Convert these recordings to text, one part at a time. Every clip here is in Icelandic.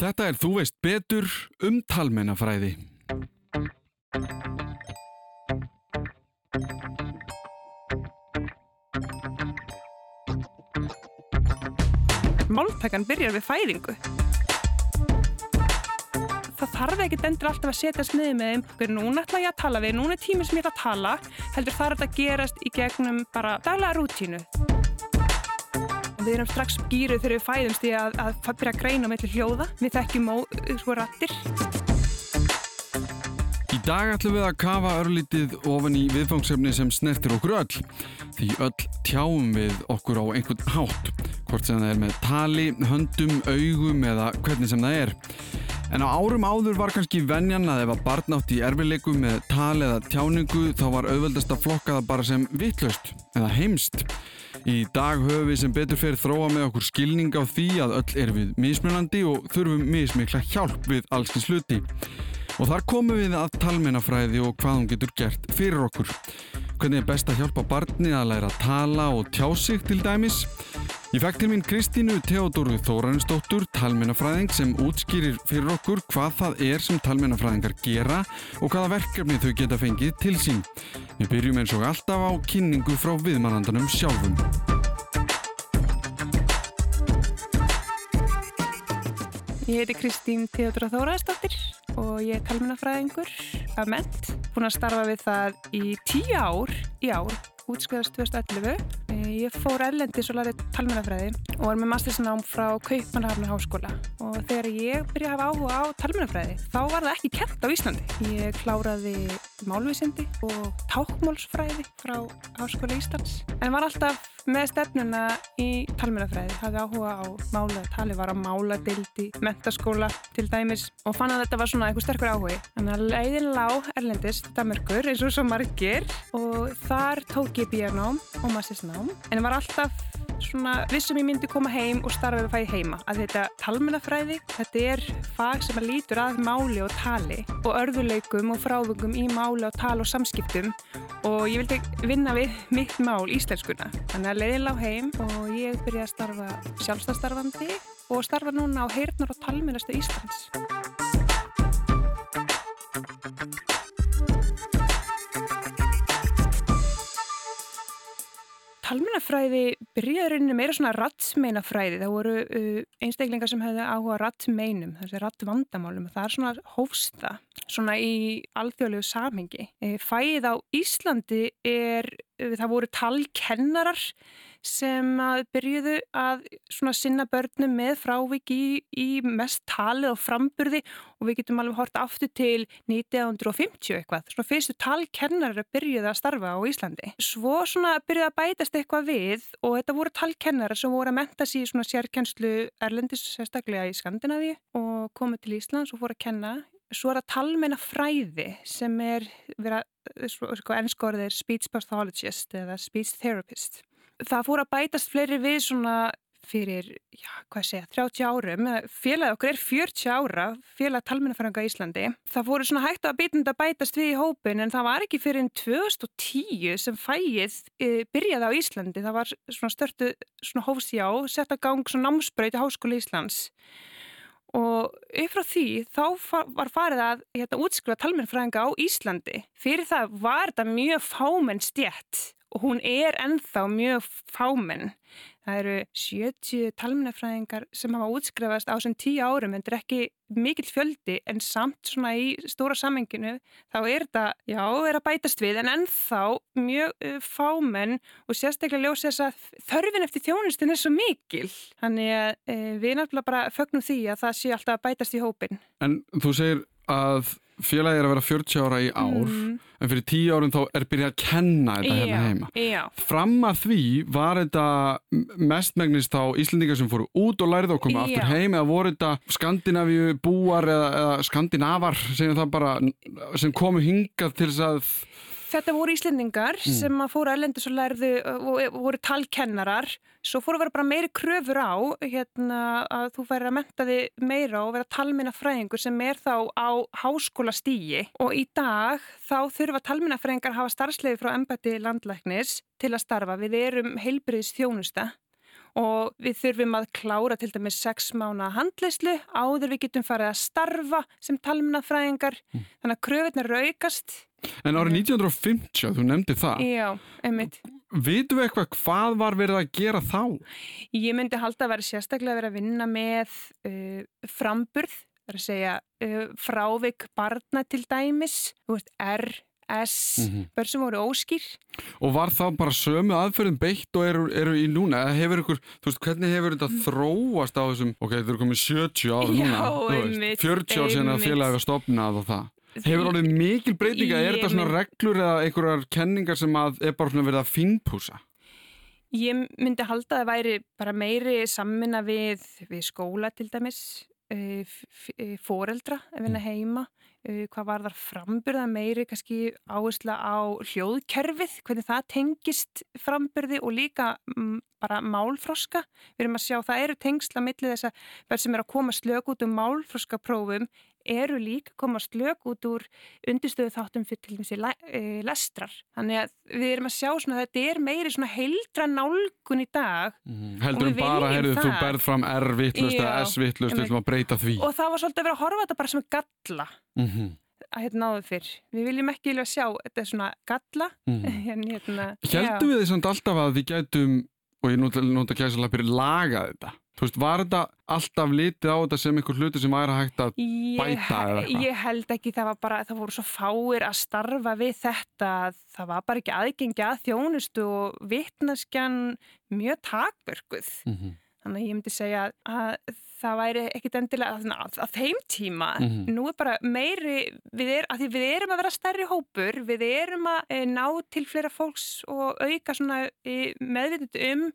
Þetta er Þú veist betur um talmennafræði. Máltakan byrjar við fæðingu. Það þarf ekkert endur alltaf að setjast niður með þeim. Hver núna ætla ég að tala við, núna er tíminn sem ég ætla að tala. Heldur þarf þetta að gerast í gegnum bara daglega rútínu. Við erum strax gýruð þegar við fæðumst í að, að byrja að greina með hljóða. Við þekkjum á sko rattir. Í dag ætlum við að kafa örlítið ofan í viðfangsefni sem snertir okkur öll. Því öll tjáum við okkur á einhvern hátt. Hvort sem það er með tali, höndum, augum eða hvernig sem það er. En á árum áður var kannski venjan að ef að barn átt í erfileikum með tal eða tjáningu þá var auðveldast að flokka það bara sem vittlust eða heimst. Í dag höfum við sem betur fyrir þróa með okkur skilning á því að öll er við mismunandi og þurfum mismikla hjálp við allskins hluti. Og þar komum við að talmennafræði og hvað hún getur gert fyrir okkur. Hvernig er best að hjálpa barni að læra að tala og tjá sig til dæmis? Ég fekk til mín Kristínu Theodóru Þóransdóttur, talmennafræðing sem útskýrir fyrir okkur hvað það er sem talmennafræðingar gera og hvaða verkefni þau geta fengið til sín. Við byrjum eins og alltaf á kynningu frá viðmannandanum sjálfum. Ég heiti Kristín Theodóra Þóransdóttir og ég er talmennafræðingur af ment. Búin að starfa við það í tíu ár í ár, útskriðast 2011 Ég fór erlendis og lærið talmennafræði og var með mastersnám frá Kaupmannhafnar háskóla og þegar ég byrjaði að hafa áhuga á talmennafræði þá var það ekki kent á Íslandi. Ég kláraði málvísindi og tákmálsfræði frá Háskóla Íslands en var alltaf með stefnuna í talmennafræði. Hafði áhuga á mála, tali var á máladildi, mentaskóla til dæmis og fann að þetta var svona eitthvað sterkur áhugi. Þannig að leiðin lág erlendis, Damerkur eins og svo margir og þar tók ég bíjarnám og mastersnám en var alltaf svona vissum ég myndi koma heim og starfa við fæði heima. Að þetta talmennafræði, þetta er fag sem að lítur að máli og tali og örðuleikum og frávöngum í máli og tali og samskiptum. Og ég vildi vinna við mitt mál íslenskuna. Þannig að leiðin lág heim og ég byrjaði að starfa sjálfstafstarfandi og starfa núna á heyrnar og talmennastu Íslands talmennafræði byrjaðurinn meira svona rattsmeinafræði. Það voru uh, einstaklingar sem hefði áhuga rattmeinum, þessi rattvandamálum. Það er svona hófsta, svona í alþjóðlegu samhengi. E, fæðið á Íslandi er, uh, það voru talkennarar sem að byrjuðu að sinna börnum með frávik í, í mest talið og framburði og við getum alveg horta aftur til 1950 eitthvað. Svona fyrstu talkennar byrjuðu að starfa á Íslandi. Svo svona byrjuðu að bætast eitthvað við og þetta voru talkennar sem voru að menta sér svona sérkennslu erlendis sérstaklega í Skandinavíu og komið til Íslands og voru að kenna Svo er það talmenna fræði sem er, sko, ennskórið er speech pathologist eða speech therapist. Það fór að bætast fleiri við svona fyrir, já, hvað segja, 30 árum. Félag okkur er 40 ára félag talmennafæranga í Íslandi. Það fóru svona hægt að bitnda bætast við í hópin en það var ekki fyrir enn 2010 sem fæið e, byrjaði á Íslandi. Það var svona störtu svona hófsjá sett að gang svona námsbröyti Háskóli Íslands og upp frá því þá var farið að hérna, útskrifa talmennafæranga á Íslandi fyrir það var þetta mjög fámenn stjætt og hún er ennþá mjög fámenn. Það eru 70 talmennafræðingar sem hafa útskrefast á sem 10 árum en þetta er ekki mikill fjöldi en samt svona í stóra samenginu þá er þetta, já, er að bætast við en ennþá mjög uh, fámenn og sérstaklega ljósa þess að þörfin eftir þjónustin er svo mikil. Þannig að uh, við náttúrulega bara fögnum því að það sé alltaf að bætast í hópin. En þú segir að félagi er að vera 40 ára í ár mm. en fyrir 10 árum þá er byrjað að kenna þetta hérna heima já. fram að því var þetta mestmegnist á Íslandingar sem fóru út og lærið og koma aftur heim eða voru þetta Skandinavíu búar eða, eða Skandinavar sem komu hingað til þess að Þetta voru íslendingar mm. sem fóru erlendis og lærðu og voru talkennarar. Svo fóru að vera bara meiri kröfur á hérna, að þú færi að menta þig meira og vera talminnafræðingur sem er þá á háskóla stígi. Og í dag þá þurfa talminnafræðingar að hafa starfslegi frá embætti landlæknis til að starfa. Við erum heilbriðis þjónusta og við þurfum að klára til dæmis sex mánu handleyslu áður við getum farið að starfa sem talmennafræðingar mm. þannig að kröfunir raukast En árið 1950, þú nefndi það Já, einmitt Vitu við eitthvað hvað var verið að gera þá? Ég myndi halda að vera sérstaklega verið að vinna með uh, framburð, það er að segja uh, frávik barna til dæmis, þú veist, R, S, mm -hmm. börn sem voru óskýr. Og var þá bara sömu aðferðin beitt og eru, eru í núna? Hefur ykkur, þú veist, hvernig hefur þetta mm. þróast á þessum, ok, þetta eru komið 70 ára núna, einmitt, 40 ár sen að félagi var stopnað og það. Hefur orðið mikil breytinga? Er þetta svona reglur eða einhverjar kenningar sem að er bara svona verið að finnpúsa? Ég myndi halda að það væri bara meiri sammina við, við skóla til dæmis, uh, foreldra ef vinna mm. heima, uh, hvað var þar frambyrða meiri kannski áhersla á hljóðkerfið, hvernig það tengist frambyrði og líka um, bara málfroska. Við erum að sjá það eru tengsla millið þess að verð sem er að koma slög út um málfroskaprófum eru líka komast lög út úr undirstöðu þáttum fyrir til þessi lestrar. Þannig að við erum að sjá svona að þetta er meiri svona heildra nálgun í dag. Mm, heldur um bara, heyrðu, þú berð fram R-vittlust eða S-vittlust til að breyta því. Og það var svolítið að vera að horfa þetta bara sem galla. Mm -hmm. að hérna náðu fyrr. Við viljum ekki vilja sjá þetta svona galla. Mm. hérna, Heldum við því samt alltaf að við gætum, og ég nota ekki að laga þetta? Þú veist, var þetta alltaf litið á þetta sem einhver hluti sem væri hægt að bæta eða eitthvað? Ég held ekki, það var bara, það voru svo fáir að starfa við þetta, það var bara ekki aðgengi að þjónustu og vittnaskjan mjög takverkuð. Mm -hmm. Þannig að ég myndi segja að það væri ekkit endilega að, þeim tíma, mm -hmm. nú er bara meiri, við, er, að við erum að vera stærri hópur, við erum að e, ná til fleira fólks og auka svona e, meðvitið um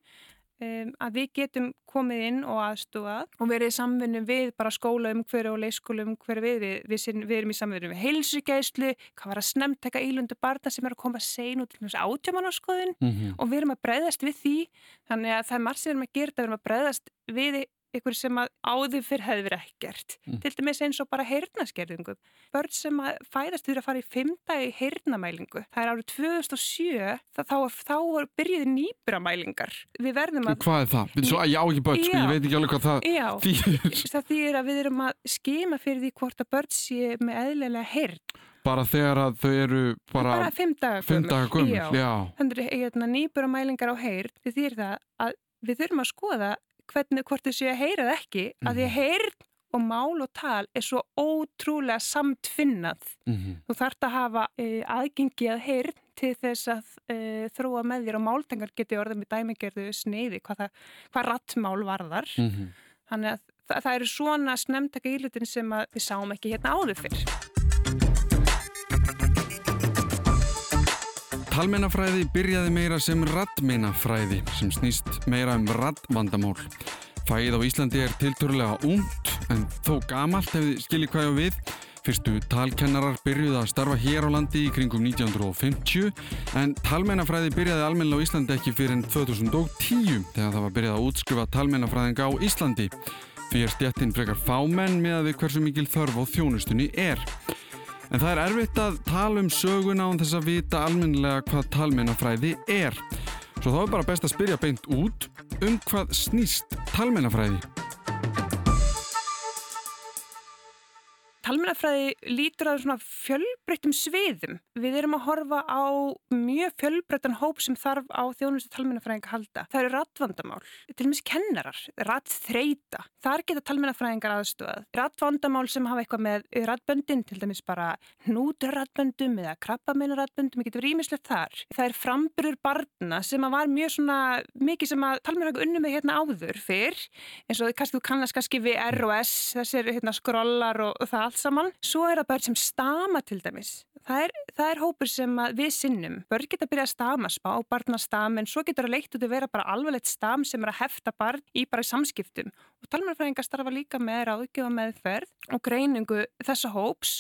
Um, að við getum komið inn og aðstúað og verið í samfunnu við bara skóla um hverju og leyskóla um hverju við við, við, við erum í samfunnu við heilsugæslu, hvað var að snemtaka ílundu barna sem er að koma sein út til átjámanarskoðun mm -hmm. og við erum að breyðast við því. Þannig að það er margt sem við erum að gera við erum að breyðast við ykkur sem að áður fyrr hefði verið ekkert. Mm. til dæmis eins og bara heyrnaskerðingu börn sem að fæðast fyrir að fara í fymdagi heyrnamælingu það er árið 2007 þá, þá, þá byrjuði nýburamælingar við verðum að hvað er það? Svo, já ekki börn, sko, ég veit ekki alveg hvað það já, þýr það þýr að við erum að skema fyrir því hvort að börn sé með eðlilega heyrn. Bara þegar að þau eru bara, bara fimm daga gömul. þannig að hérna, nýburamælingar á heyrn þýr það að við þurfum að skoða hvernig, hvort þau séu að heyra það ekki mm -hmm. að því að mhm. heyrn og mál og tal er svo ótrúlega samtfinnað. Mm -hmm. Þú þarfst að hafa uh, aðgengi að heyrn til þess að uh, þróa með þér og máltengar geti orðið með dæmigerðu sneiði hvað, það, hvað rattmál varðar. Mm -hmm. Þannig að það, það eru svona snemntaka ílutin sem við sáum ekki hérna áður fyrr. Talmennafræði byrjaði meira sem raddmennafræði sem snýst meira um raddvandamál. Fæð á Íslandi er tilturlega únd en þó gamalt ef þið skiljið hvað ég við. Fyrstu talkennarar byrjuði að starfa hér á landi í kringum 1950 en talmennafræði byrjaði almenna á Íslandi ekki fyrir enn 2010 þegar það var byrjað að útskrifa talmennafræðinga á Íslandi. Því er stjættin frekar fámenn með að við hversu mikil þörf á þjónustunni er. En það er erfitt að tala um söguna án þess að vita almennilega hvað talmennafræði er. Svo þá er bara best að spyrja beint út um hvað snýst talmennafræði. Talmennafræði lítur að svona fjölbreyttum sviðum. Við erum að horfa á mjög fjölbreyttan hóp sem þarf á þjónustu talmennafræðinga halda. Það eru rattvandamál, til og meins kennarar, rattþreita. Þar geta talmennafræðingar aðstofað. Rattvandamál sem hafa eitthvað með rattböndin, til dæmis bara hnúturrattböndum eða krabbameinarrattböndum, það getur ímislegt þar. Það er framburur barna sem var mjög svona mikið sem að talmennafræðinga unnum með hérna áður fyrr, eins og kannski þú kannast kannski við ROS, þessir hérna, skrollar og, og það allt saman. Svo er það börn sem stama til dæmis. Það er, það er hópur sem við sinnum. Börn geta að byrja að stama spá, barna stama, en svo getur það leikt út að vera bara alveglegt stam sem er að hefta barn í bara í samskiptum. Og talmannfræðingar starfa líka með ráðgjöfa meðferð og greiningu þessa hóps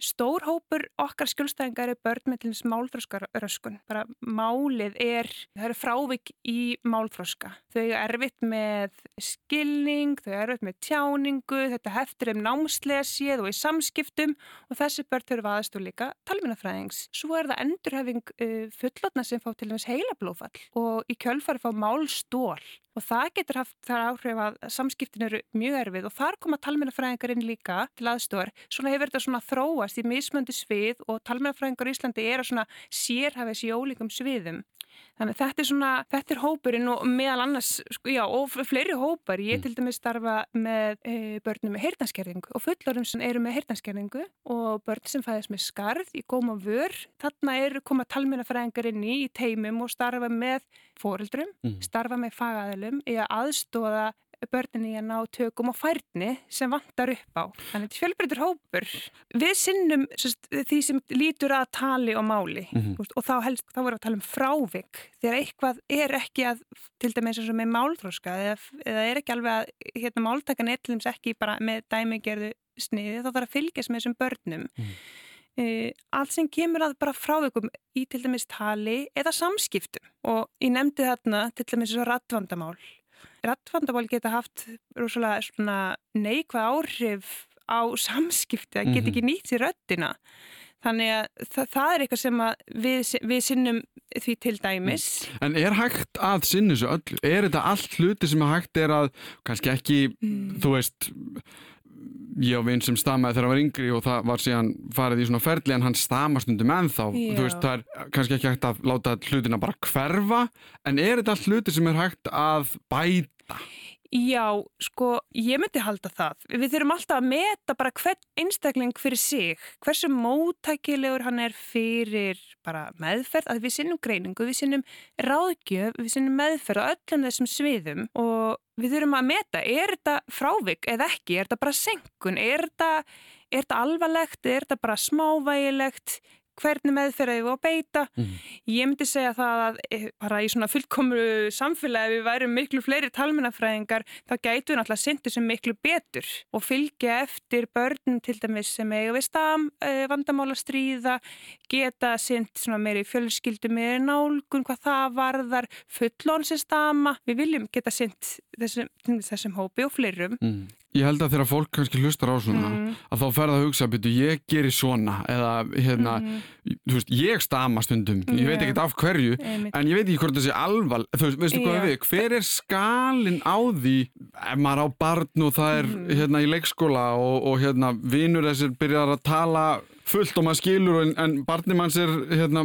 Stór hópur okkar skjólstæðingar er börn með til þess málþróskaröskun. Bara málið er, það eru frávik í málþróska. Þau er erfitt með skilning, þau er erfitt með tjáningu, þetta heftir um námslega séð og í samskiptum og þessi börn þurfa aðstóð líka talminafræðings. Svo er það endurhefing uh, fullotna sem fá til þess heila blófall og í kjölfari fá málstól og það getur haft þar áhrif að samskiptin eru mjög erfið og þar koma talmennafræðingar inn líka til aðstofar. Svona hefur þetta svona þróast í mismöndi svið og talmennafræðingar í Íslandi er að svona sérhafis í ólíkum sviðum. Þannig þetta er svona, þetta er hópurinn og meðal annars, sko, já, og fleiri hópar. Ég Mm. til dæmis starfa með e, börnum með heyrnanskerðingu og fullorðum sem eru með heyrnanskerðingu og börn sem fæðast með skarð í góma vör. Þarna eru koma talmennafræðingar inn í, í teimum og starfa með fóreldrum, Mm. starfa með fagaðilum í að aðstóða börninni að ná tökum og færni sem vantar upp á. Þannig þetta er fjölbreytur hópur. Við sinnum sérst, því sem lítur að tali og máli Mhm. Þú veist, og þá, helst, þá vorum við að tala um frávik þegar eitthvað er ekki að til dæmis eins og með málþróska eða, eða er ekki alveg að hérna, máltakan er til dæmis ekki bara með dæmigerðu sniði þá þarf að fylgjast með þessum börnum Mhm. Uh, allt sem kemur að bara frávikum í til dæmis tali eða samskiptum og ég nefndi þarna til dæmis svo rattvandamál rattvandamál geta haft rosalega svona neikvað áhrif á samskipti, það get Mhm. ekki nýtt sér röddina þannig að það, það er eitthvað sem við, við sinnum því til dæmis En er hægt að sinni þessu öllu? Er þetta allt hluti sem er hægt er að kannski ekki, Mm. þú veist ég á vinn sem stamaði þegar hann var yngri og það var síðan farið í svona ferli en hann stamar stundum ennþá Já. þú veist það er kannski ekki hægt að láta hlutina bara hverfa en er þetta hluti sem er hægt að bæta? Já, sko, ég myndi halda það. Við þurfum alltaf að meta bara hvern einstakling fyrir sig, hversu móttækilegur hann er fyrir bara meðferð, að við sinnum greiningu, við sinnum ráðgjöf, við sinnum meðferð á öllum þessum sviðum og við þurfum að meta, er þetta frávik eða ekki, er þetta bara senkun, er þetta, er þetta alvarlegt, er þetta bara smávægilegt, hvernig meðferðið við að beita. Mm. Ég myndi segja það að eh, bara í svona fullkomru samfélagi við værum miklu fleiri talmennafræðingar þá gætu við náttúrulega syndi sem miklu betur og fylgja eftir börnum til dæmis sem eiga við stam eh, vandamála stríða, geta synd svona meiri fjölskyldu meiri nálgun, hvað það varðar fullón sem stama, við viljum geta synd þessum, þessum hópi og fleirum Mm. Ég held að þegar fólk kannski hlustar á svona Mm. að þá ferða að hugsa byrju ég gerir svona eða hérna, Mhm. þú veist, ég stama stundum ég veit ekkert af hverju Einmitt. En ég veit ekki hvort það sé alval, þú veist, veistu hvað við, hver er skalin á því ef maður á barn og það er Mhm. hérna í leikskóla og, og hérna vinur þessir byrjar að tala fullt og maður skilur en, en barni manns er hérna,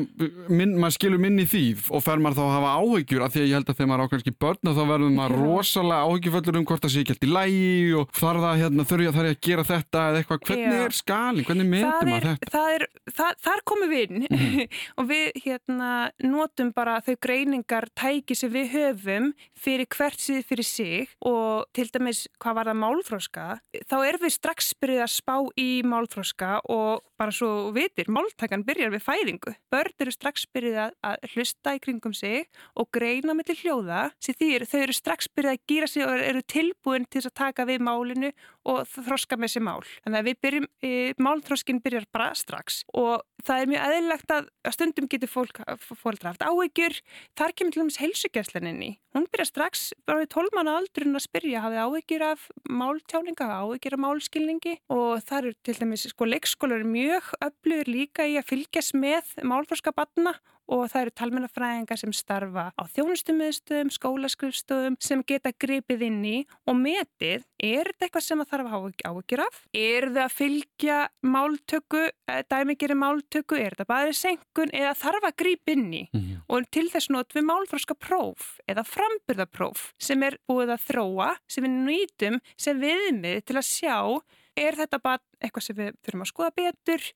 minn, maður skilur minni því. Og fer maður þá að hafa áhyggjur af því að ég held að þegar maður á kannski börn þá verður maður rosalega áhyggjuföllur um hvort það sé ekki allt í lægi og þarf það hérna, þurfi að það er að gera þetta eða eitthvað, hvernig Já. er skalin, hvernig það maður er, þetta? það er, það, þar komum við inn. Og við hérna notum bara þau greiningar tæki sem við höfum fyrir hvert síð fyrir sig. Og til dæmis hvað var það málfróska þá erum við strax byrjuð að spá í málfróska og bara svo vitir, máltakan byrjar við fæðingu börn eru strax byrjuð að, hlusta í kringum sig og greina með til hljóða sem því þau eru strax byrjuð að gýra sig og eru tilbúin til að taka við málinu og þroska með sér mál. Þannig að við byrjum, e, málþroskin byrjar bara strax og það er mjög eðlilegt að, að stundum getur fólk fóldra haft áhyggjur. Þar kemur til dæmis heilsugjæslan inn í. Hún byrjar strax bara við 12 manna aldrun að spyrja hafið áhyggjur af máltjáninga, áhyggjur af málskilningi og það eru til dæmis sko leikskólar mjög öflugur líka í að fylgjast með málþroska batna og það eru talmennafræðingar sem starfa á þjónustumiðstöðum, skólaskrifstöðum sem geta gripið inn í og metið, er þetta eitthvað sem það þarf að hafa áhyggjur af? Er það að fylgja máltöku, dæmigeri máltöku, er þetta bara senkun eða þarf að grip inn í? Mhm. Og til þess notum við málfróska próf eða framburðapróf sem er búið að þróa, sem við nýtum sem viðmið til að sjá er þetta bara eitthvað sem við þurfum að skoða betur?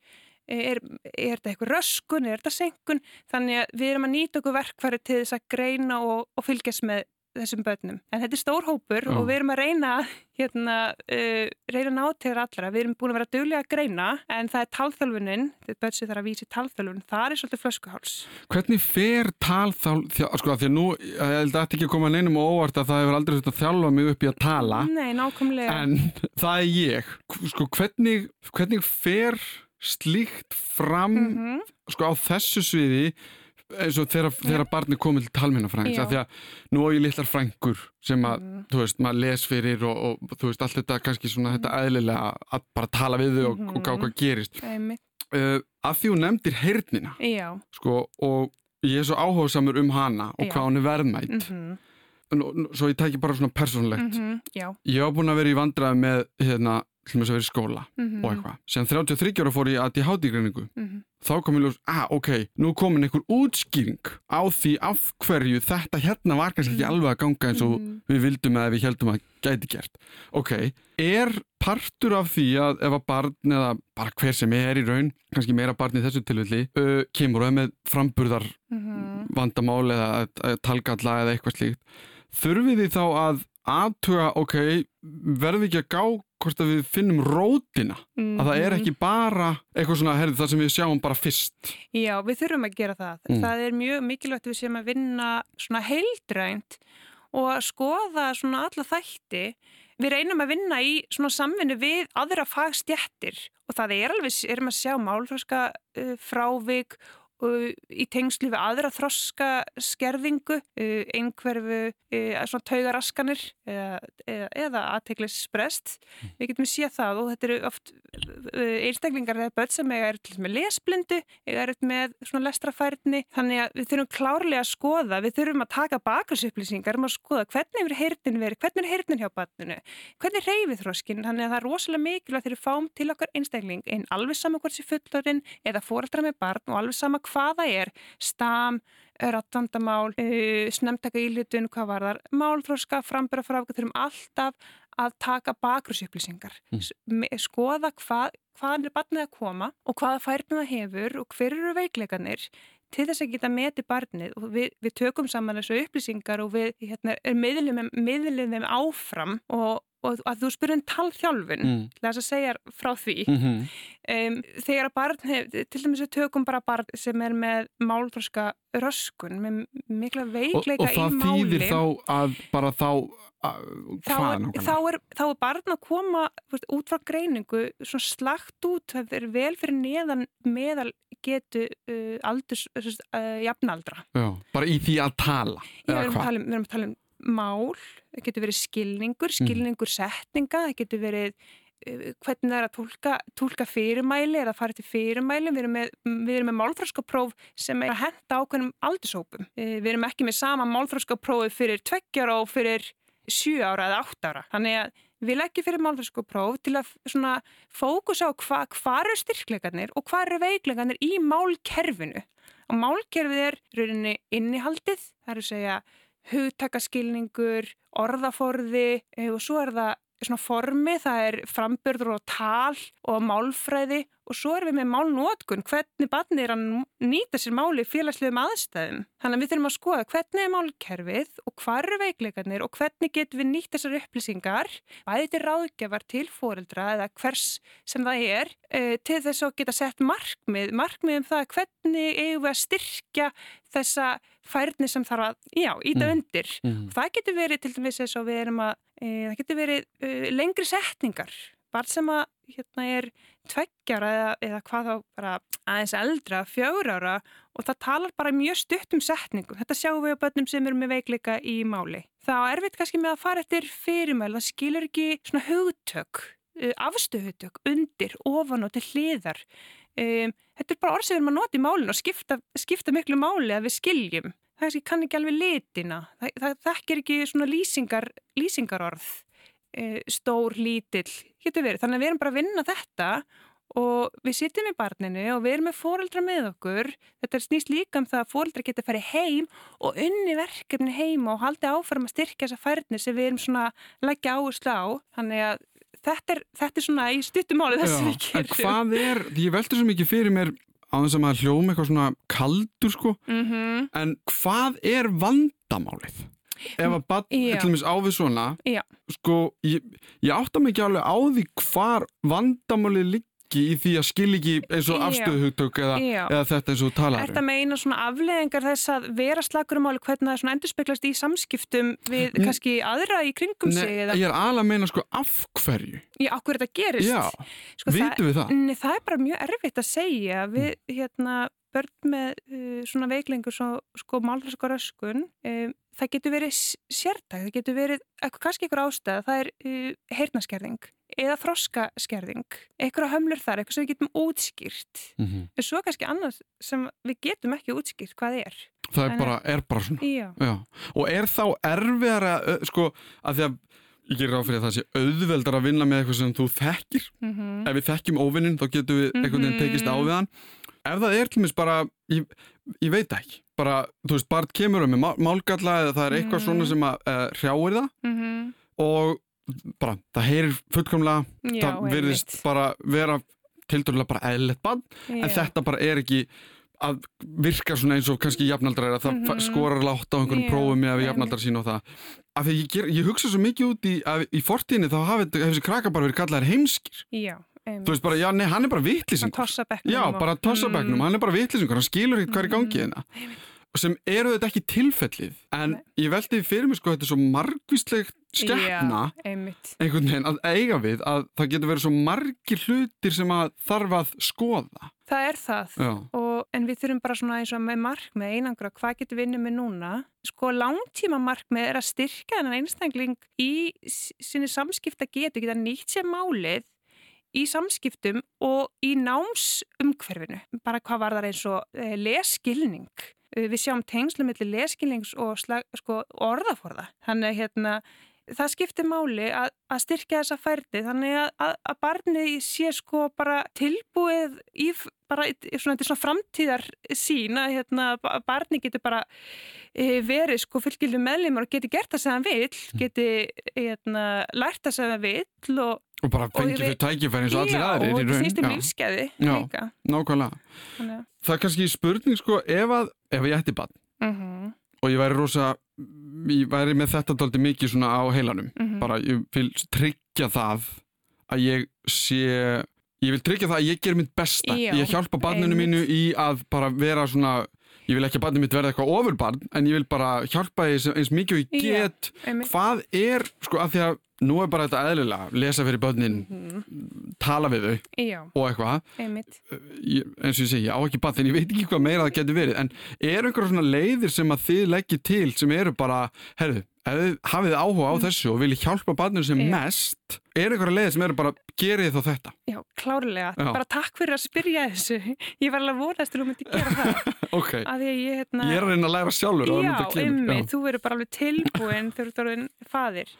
Er, er þetta eitthvað röskun, er þetta senkun þannig að við erum að nýta okkur verkfæri til þess að greina og, og fylgjast með þessum börnum. En þetta er stór hópur Já. og við erum að reyna hérna, uh, reyna nátegur allra. Við erum búin að vera duglega að greina en það er talþjálfunin, þetta börn sem þarf að vísi talþjálfun, það er svolítið flöskuháls. Hvernig fer talþál, þjá- sko að því að nú, ég held að þetta ekki að koma neinum og óvart að það hefur aldrei þetta að þjálfa mig upp í að tala, Nei, nákvæmlega. en það er ég. Sko hvernig, hvernig fer slíkt fram, Mhm. sko á þessu sviði, eins og þegar, þegar barni komið til talmennafræðings, Já. af því að nú á ég litlar frængur sem að, Mhm. þú veist, maður les fyrir og, og þú veist, allt þetta kannski svona þetta eðlilega að bara tala við þau og, og gá Mhm. hvað gerist. Uh, af því hún nefndir heyrnina, Já. sko, og ég er svo áhugasamur um hana og Já. hvað hún er verðmætt. Mm nú- svo ég tæki bara svona persónlegt Já. ég var búin að vera í vandræði með hérna, til þess að vera í skóla Mhm, og eitthvað sem 33 ára fór ég að ADHD-greiningu mhm, þá kom ég ljós, ah ok, nú komin einhver útskýring á því af hverju þetta hérna var kannski ekki Mhm. alveg að ganga eins og mhm. við vildum eða við heldum að gæti gert ok, er partur af því að ef að barn eða bara hver sem er í raun, kannski meira barn í þessu tilvilli, uh, kemur og er með framburðar Mhm. vandamál eða uh, talgalla eða eitthvað slíkt þurfið þið þá að aðtuga, ok, verðum við ekki að gá hvort að við finnum rótina að það er Mhm. ekki bara eitthvað svona, herði, það sem við sjáum bara fyrst Já, við þurfum að gera það. Mm. Það er mjög mikilvægt við séum að vinna svona heildrænt og að skoða svona alla þætti. Við reynum að vinna í svona samvinnu við aðra fagstjættir og það er alveg, erum að sjá málfröska uh, frávik í tengslu við aðra þroska skerðingu, uh, einhverfu, uh, svona taugaraskanir eða, eða, aðteglisbrest. Við getum séð það og þetta eru oft uh, einstaklingar eða börn sem eiga er þess með lesblindu, eiga er með svona lestrafærni, þannig að við þurfum klárlega að skoða, við þurfum að taka bakgrunnsupplýsingar um að skoða hvernig hefur heyrnin verið, hvernig er heyrnin hjá barninu, hvernig reyfið þróskin, þannig að það er rosalega mikilvægt þegar við fáum til okkar einstakling einn alveg sama hvort hvað það er, stam, rattandamál, uh, snemtaka íhlutun, hvað var þar, málþróska, frambera frávika, þurfum alltaf að taka bakgrunnsupplýsingar, Mm. skoða hvað, hvaðan er barnið að koma og hvaða færnum það hefur og hver eru veikleikanir til þess að geta meti barnið. Og við, við tökum saman þessu upplýsingar og við hérna, miðlum þeim áfram og, og að þú spyrir um talþjálfun mm. þess að segja frá því. Mm -hmm. um, þegar að barn til dæmis við tökum bara barn sem er með málþróska röskun með mikla og, veikleika og það í máli. þýðir þá að bara þá að, þá er, þá, er, þá er barn að koma veist, út frá greiningu svona slagt út, það er vel fyrir neðan meðal getu uh, aldurs, uh, jafnaldra. Já, bara í því að tala Já, um, við erum að tala um mál, það getur verið skilningur, skilningur setninga, það getur verið uh, hvernig það er að tólka, tólka fyrirmæli eða fara til fyrirmæli, við erum með, við erum með málfræskapróf sem er að henda ákveðnum aldursópum. Uh, við erum ekki með sama málfræskaprófi fyrir tveggjára og fyrir sjö ára eða átt ára. Þannig að við leggjum fyrir málfræskapróf til að fókus á hva, hvað eru styrkleikarnir og hvað eru veikleikarnir í málkerfinu. Og málkerfið er rauninni innihaldið, það er að segja hugtakaskilningur, orðaforði e, og svo er það svona formi, það er frambörður og tal og málfræði og svo erum við með málnótkun, hvernig barnið er að nýta sér máli félagslegum aðstæðum. Þannig að við þurfum að skoða hvernig er málkerfið og hvað eru veikleikarnir og hvernig getum við nýtt þessar upplýsingar, bæði til ráðgjafar til fóreldra eða hvers sem það er, e, til þess að geta sett markmið, markmið um það hvernig eigum við að styrkja þessa færni sem þarf að, já, íta Mm. undir. Mm. Það getur verið til dæmis eins og við erum að, e, það getur verið e, lengri setningar, bara sem að hérna er tveggjara eða, eða hvað þá bara aðeins eldra, fjögur ára og það talar bara mjög stutt um setningu. Þetta sjáum við á börnum sem eru með veikleika í máli. Það er erfitt kannski með að fara eftir fyrirmæl, það skilur ekki svona hugtök, uh, afstöðhugtök, undir, ofan og til hliðar. Um, þetta er bara orð sem við erum að nota í málinu og skipta, skipta miklu máli að við skiljum. Það kann ekki alveg litina, það, það þekkir ekki svona lýsingar, lýsingarorð, uh, stór, lítill, getur verið. Þannig að við erum bara að vinna þetta og við sittum í barninu og við erum með fóreldra með okkur. Þetta snýst líka um það að fóreldra geta farið heim og unni verkefni heima og haldi áfram að styrkja þessa færni sem við erum svona að leggja áherslu á. Þannig að þetta er, þetta er svona í stuttumáli þess að við en gerum. hvað er, ég veldur svo mikið fyrir mér á þess að maður hljóma eitthvað svona kaldur sko, Mm en hvað er vandamálið? Ef að bann Já. er til dæmis á við svona Já. sko, ég, ég átta mig ekki alveg á því hvar vandamálið liggi í því að skil ekki eins og Já. afstöðuhugtök eða, Já. eða þetta eins og talar Er þetta meina svona afleðingar þess að vera slagur um máli hvernig það svona endurspeglast í samskiptum við N- kannski aðra í kringum sig Nei, ég er alveg að meina sko af hverju í okkur þetta gerist? Já, sko, vitum við það? Nei, það er bara mjög erfitt að segja við hérna börn með uh, svona veiklengur svo, sko málfræska röskun um, það getur verið sértæk það getur verið, kannski einhver ástæða það er uh, heyrnaskerðing eða þroskaskerðing, eitthvað hömlur þar eitthvað sem við getum útskýrt. Mm en svo kannski annað sem við getum ekki útskýrt hvað er. Það er En- bara, er bara svona. Já, Já. og er þá erfiðara sko, að því að ég gerir ráð fyrir að það sé auðveldar að vinna með eitthvað sem þú þekkir. Mhm, ef við þekkjum óvinnin þá getum við einhvern veginn tekist á við hann. Ef það er til mér bara ég, ég veit ekki. Bara, þú veist, barn kemur um með má- málgalla eða það er eitthvað Mhm. svona sem að uh, hrjáir það. Mhm, og bara, það heyrir fullkomlega já, það einmitt. bara vera tildurlega bara eðlilegt barn en Já. þetta bara er ekki að virka svona eins og kannski jafnaldra er að það mm Mhm. skorar látt á einhverjum Já, prófum með að við einmitt. jafnaldra sín og það af því ég, ég hugsa svo mikið út í að í fortíðinni þá hafi þessi krakka bara verið kallaðir heimskir Já, þú veist bara, já, nei, hann er bara vittlisingur tossabekknum já, og- bara tossabegnum, Mm, hann er bara vittlisingur hann skilur ekkert hvað er í gangi Mhm. Sem eru þetta ekki tilfellið en Nei. ég veldi fyrir mig sko þetta er svo margvísleg skeppna einhvern veginn að eiga við að það getur verið svo margir hlutir sem að þarf að skoða Það er það. Og, en við þurfum bara svona eins og með markmið einangra, hvað getur við unnið með núna? Sko langtíma markmið er að styrka þennan einstakling í sinni samskipta getu, geta nýtt sér málið í samskiptum og í námsumhverfinu. Bara hvað var það eins og e, leskilning. Við sjáum tengslu millir leskilnings og slag, sko, orðaforða. Þannig að hérna, það skiptir máli að, að styrkja þessa færdi þannig að, að, að barnið sé sko bara tilbúið í bara svona, svona framtíðar sín að hérna, ba- barnið getur bara e, verið sko fylgildu meðlimur og geti gert það sem það vil, geti hérna, lært það sem það vil og, og bara fengið þau tækifæri eins og allir já, aðrir og í þetta raun snýst já, lífskeiði Já. líka. nákvæmlega Þannig að, það er kannski spurning sko ef að ef ég ætti bann mhm, og ég væri rosa ég væri með þetta tóldi mikið svona á heilanum mhm, bara ég vil tryggja það að ég sé ég vil tryggja það að ég ger mitt besta Já, ég hjálpa barninu mínu einmitt. í að bara vera svona ég vil ekki að barninu mitt verða eitthvað ofurbarn en ég vil bara hjálpa því eins, mikið og ég Já. get einmitt. hvað er, sko, af því að nú er bara þetta eðlilega, lesa fyrir börnin Mhm, tala við þau Já, og eitthvað ég, eins og ég segi, ég á ekki barn en ég veit ekki hvað meira það getur verið en er einhverja svona leiðir sem að þið leggir til sem eru bara, herðu ef þið hafið áhuga á þessu og viljið hjálpa barninu sem Mm. Já. mest er einhverja leiðir sem eru bara, gerið þá þetta Já, klárlega. Já. Bara takk fyrir að spyrja þessu. Ég var alveg vonast til að þú myndi gera það. ok, Að því að ég, hérna... ég er að reyna að læra sjálfur Já, einmitt, þú verður bara alveg tilbúin þegar þú.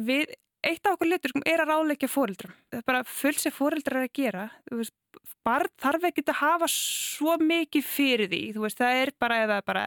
Við, eitt af okkur litur er að ráðleikja fóreldrum. Það er bara full sem fóreldrar er að gera. Veist, barn þarf ekki að hafa svo mikið fyrir því. Veist, það er bara, eða bara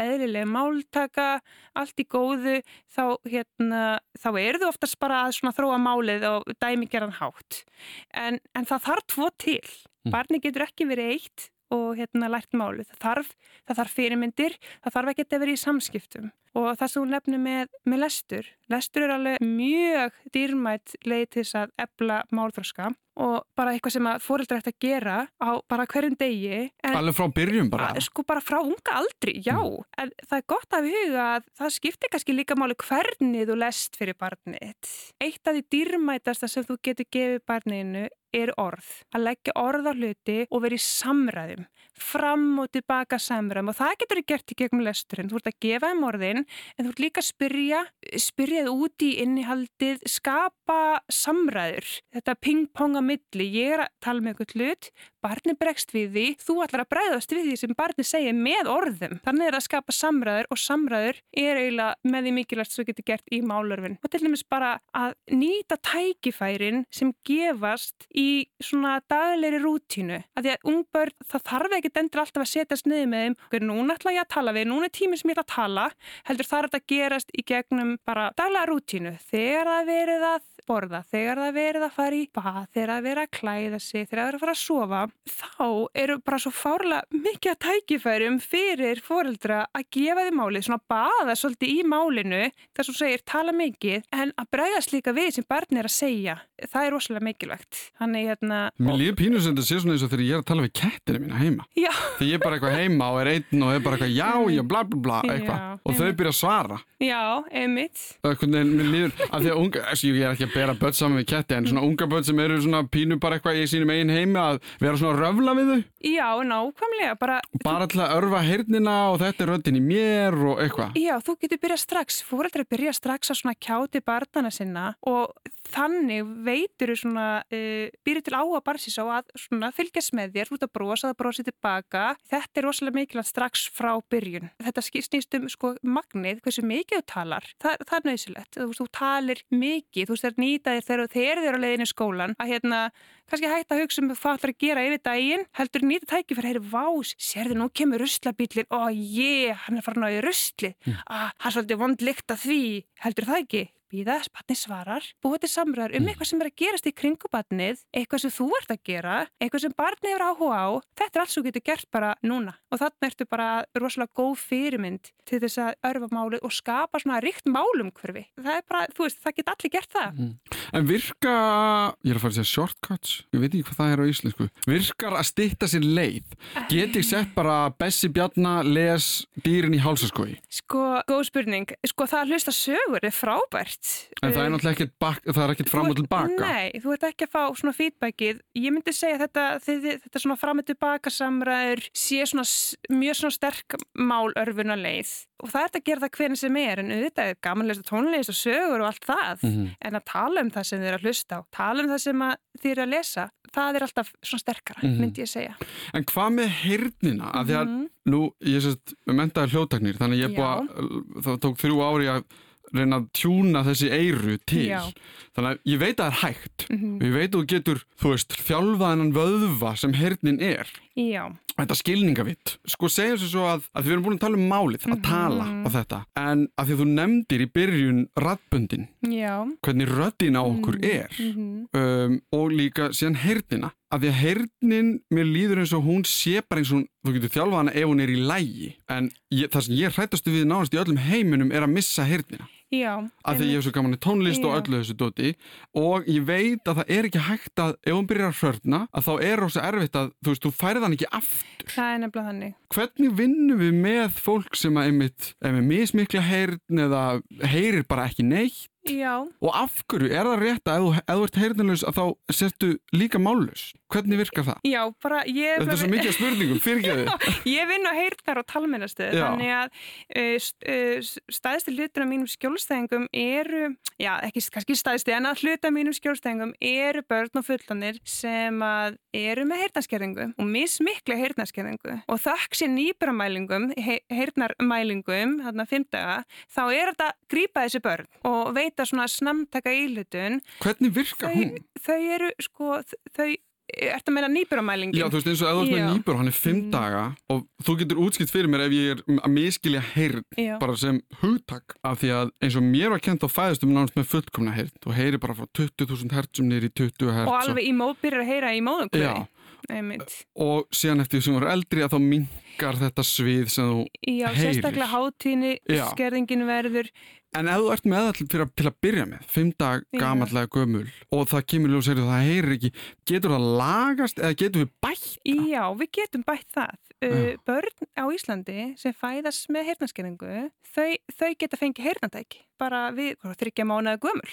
eðlilega máltaka, allt í góðu, þá, hérna, þá eru þú oftast bara að þróa málið og dæmigeran hátt. En, en það þarf tvo til. Mm. Barni getur ekki verið eitt og hérna lært málið. Það þarf, það þarf fyrirmyndir, það þarf ekki að vera í samskiptum. Og það sem hún nefnir með, með lestur, lestur er alveg mjög dýrmætt leið til þess að ebla málþróska og bara eitthvað sem að fóreldrar ætti að gera á bara hverjum degi. En, alveg frá byrjun bara að, sko bara frá unga aldri, já, en það er gott að huga að það skiptir kannski líka máli hvernig þú lest fyrir barnið. Eitt af því dýrmætasta sem þú getur gefið barniðinu er orð. Að leggja orð á hluti og vera í samræðum, fram og tilbaka samræðum og það getur þú gert í gegnum lesturinn. Þú ert að gefa þeim orðin en þú ert líka að spyrja, spyrjað út í innihaldið, skapa samræður. Þetta ping-pong á milli, ég er að tala með eitthvað hlut, barni bregst við því, þú ætlar að bregðast við því sem barni segir með orðum. Þannig er að skapa samræður og samræður er eiginlega með því mikilvægt sem þú getur gert í málörfin. Og til dæmis bara að nýta tækifærin sem gefast í svona daglegri rútínu. Að því að ungbörn, það þarf ekkert endur alltaf að setjast niður með þeim. Ok, Núna ætla ég að tala við, núna er tíminn sem ég ætla að tala, heldur þarf þetta að gerast í gegnum bara daglega rútínu. Þegar það er verið að borða, þegar það er verið að fara í bað, þegar það er verið að klæða sig, þegar það er að fara að sofa, þá eru bara svo fárlega mikið að tækifærum fyrir foreldra að gefa þið málið, svona baða svolítið í málinu, þess að þú segir tala mikið, en að bregðast líka við sem barn er að segja, það er rosalega mikilvægt. Þannig hérna... Mér líður pínu sem þetta sé svona eins og þegar ég er að tala við kettina mína heima. Já, Þegar ég er bara eitthvað heima og er einn og er bara eitthvað já, já, bla, bla, bla, eitthvað. Og þau byrja að svara. já, einmitt. Það er veginn, mér líður, af því að unga, ég er ekki að bera börn saman við ketti en svona unga börn sem eru svona pínu bara eitthvað í sínum eigin heimi að vera svona röfla við þau? Já, nákvæmlega, bara bara til að örfa heyrnina og þetta er röddin í mér og eitthvað? Já, þú getur byrjað strax, fóreldrar byrja strax að svona kjáti barnana sinna og þannig veitur þú svona, uh, byrju til á að barsins á að svona fylgjast með þér, þú ert að brosa, það brosi tilbaka. Þetta er rosalega mikilvægt strax frá byrjun. Þetta snýst um sko magnið, hversu mikið þú talar, það, það er nöysilegt. Þú, þú talir mikið, þú veist, nýtaðir þegar þeir eru á leiðinu skólan að hérna, kannski hægt að hugsa um hvað það er að gera yfir daginn, heldur nýta tæki fyrir að heyra vás, sérðu nú kemur russlabílinn, ó ég, hann er farin á í russli, mm. ah, hann er svolítið vond lykt að því, heldur það ekki? Býða, spatni svarar, búið til samræður um mm. eitthvað sem er að gerast í kringubatnið, eitthvað sem þú ert að gera, eitthvað sem barni hefur áhuga á, þetta er allt svo getur gert bara núna og þannig ertu bara rosalega góð fyrirmynd til þess að örfa málið og skapa svona ríkt málum hverfi. Það er bara, þú veist, það get allir gert það. Mm. En virka, ég er að fara að segja shortcuts, ég veit ekki hvað það er á íslensku, virkar að stitta sér leið? Get ég sett bara Bessi Bjarnar les dýrin í hálsaskói? Sko, góð spurning. Sko, það að hlusta sögur er frábært. En það er um, náttúrulega ekkert, bak, það er ekkert fram og tilbaka. Nei, þú ert ekki að fá svona feedbackið. Ég myndi segja þetta, þetta, þetta svona fram og tilbaka samræður sé svona mjög svona sterk málörfuna leið og það er að gera það hvernig sem er en auðvitað er gamanlega tónlist og sögur og allt það mm -hmm. en að tala um það sem þið er að hlusta á, tala um það sem þið er að lesa, það er alltaf svona sterkara, mm -hmm. myndi ég segja. En hvað með heyrnina? Að því að mm -hmm. nú, ég sést, mentaði hljóttaknir, þannig ég búið að, það tók þrjú ári að reyna að tjúna þessi eiru til Já. þannig að ég veit að það er hægt mm -hmm. og ég veit að þú getur, þú veist, þjálfaðinan vöðva sem hernin er Já. þetta skilningavitt sko segjum svo svo að, að við erum búin að tala um málið að mm -hmm. tala á þetta en að því að þú nefndir í byrjun rattböndin hvernig röddin á okkur mhm. er mm -hmm. um, og líka síðan hernina að því að hernin mér líður eins og hún sé bara eins og þú getur þjálfað hana ef hún er í lægi en ég, það sem ég hrættastu við nánast í öllum heiminum er að missa hernina Já, að því ég hef svo gaman í tónlist já. og öllu þessu doti og ég veit að það er ekki hægt að ef hún byrjar að hörna að þá er rosa erfitt að þú veist, þú færið hann ekki aftur. Það er nefnilega þannig. Hvernig vinnum við með fólk sem að einmitt, við mismikla heyrn eða heyrir bara ekki neitt Já. Og af hverju er það rétt að ef þú ert heyrðinlaus að þá settu líka mállus? Hvernig virkar það? Já, bara ég... Þetta er svo mikið spurningum, fyrirgeði. Ég vinn á heyrðar og talmennastöð, þannig að uh, uh, staðistir hlutur af mínum skjólstæðingum eru, já, ekki kannski staðistir, en að hluta af mínum skjólstæðingum eru börn og fullanir sem að eru með heyrðnarskerðingu og mismikla heyrðnarskerðingu og þakk sér nýbramælingum, heyrðnarmælingum, þarna fymdaga, þá er þetta grípa þessi börn og veit veita svona snamtaka íhlutun. Hvernig virka þau, hún? Þau eru, sko, þau að meina nýburamælingin? Já, þú veist eins og eða þú veist með nýbur, hann er fimm mm. daga og þú getur útskilt fyrir mér ef ég er að miskilja heyrn bara sem hugtak af því að eins og mér var kent á fæðustum náttúrulega með fullkomna heyrn þú heyri bara frá 20.000 hertzum nýri 20 hertz og alveg í móð byrjar að heyra í móðum Já, og síðan eftir því sem þú eru eldri að þá mingar þetta svið sem þú Já, heyrir Já, sérstaklega hátíni, skerðingin verður En ef þú ert með það til, til að byrja með, fimm dag gamanlega gömul og það kemur og segir það heyrir ekki, getur það lagast eða getur við bætt það? Já, við getum bætt það. Uh, börn á Íslandi sem fæðast með heyrnaskeringu, þau, þau geta fengið heyrnandæk bara við þryggja mánuða gömul.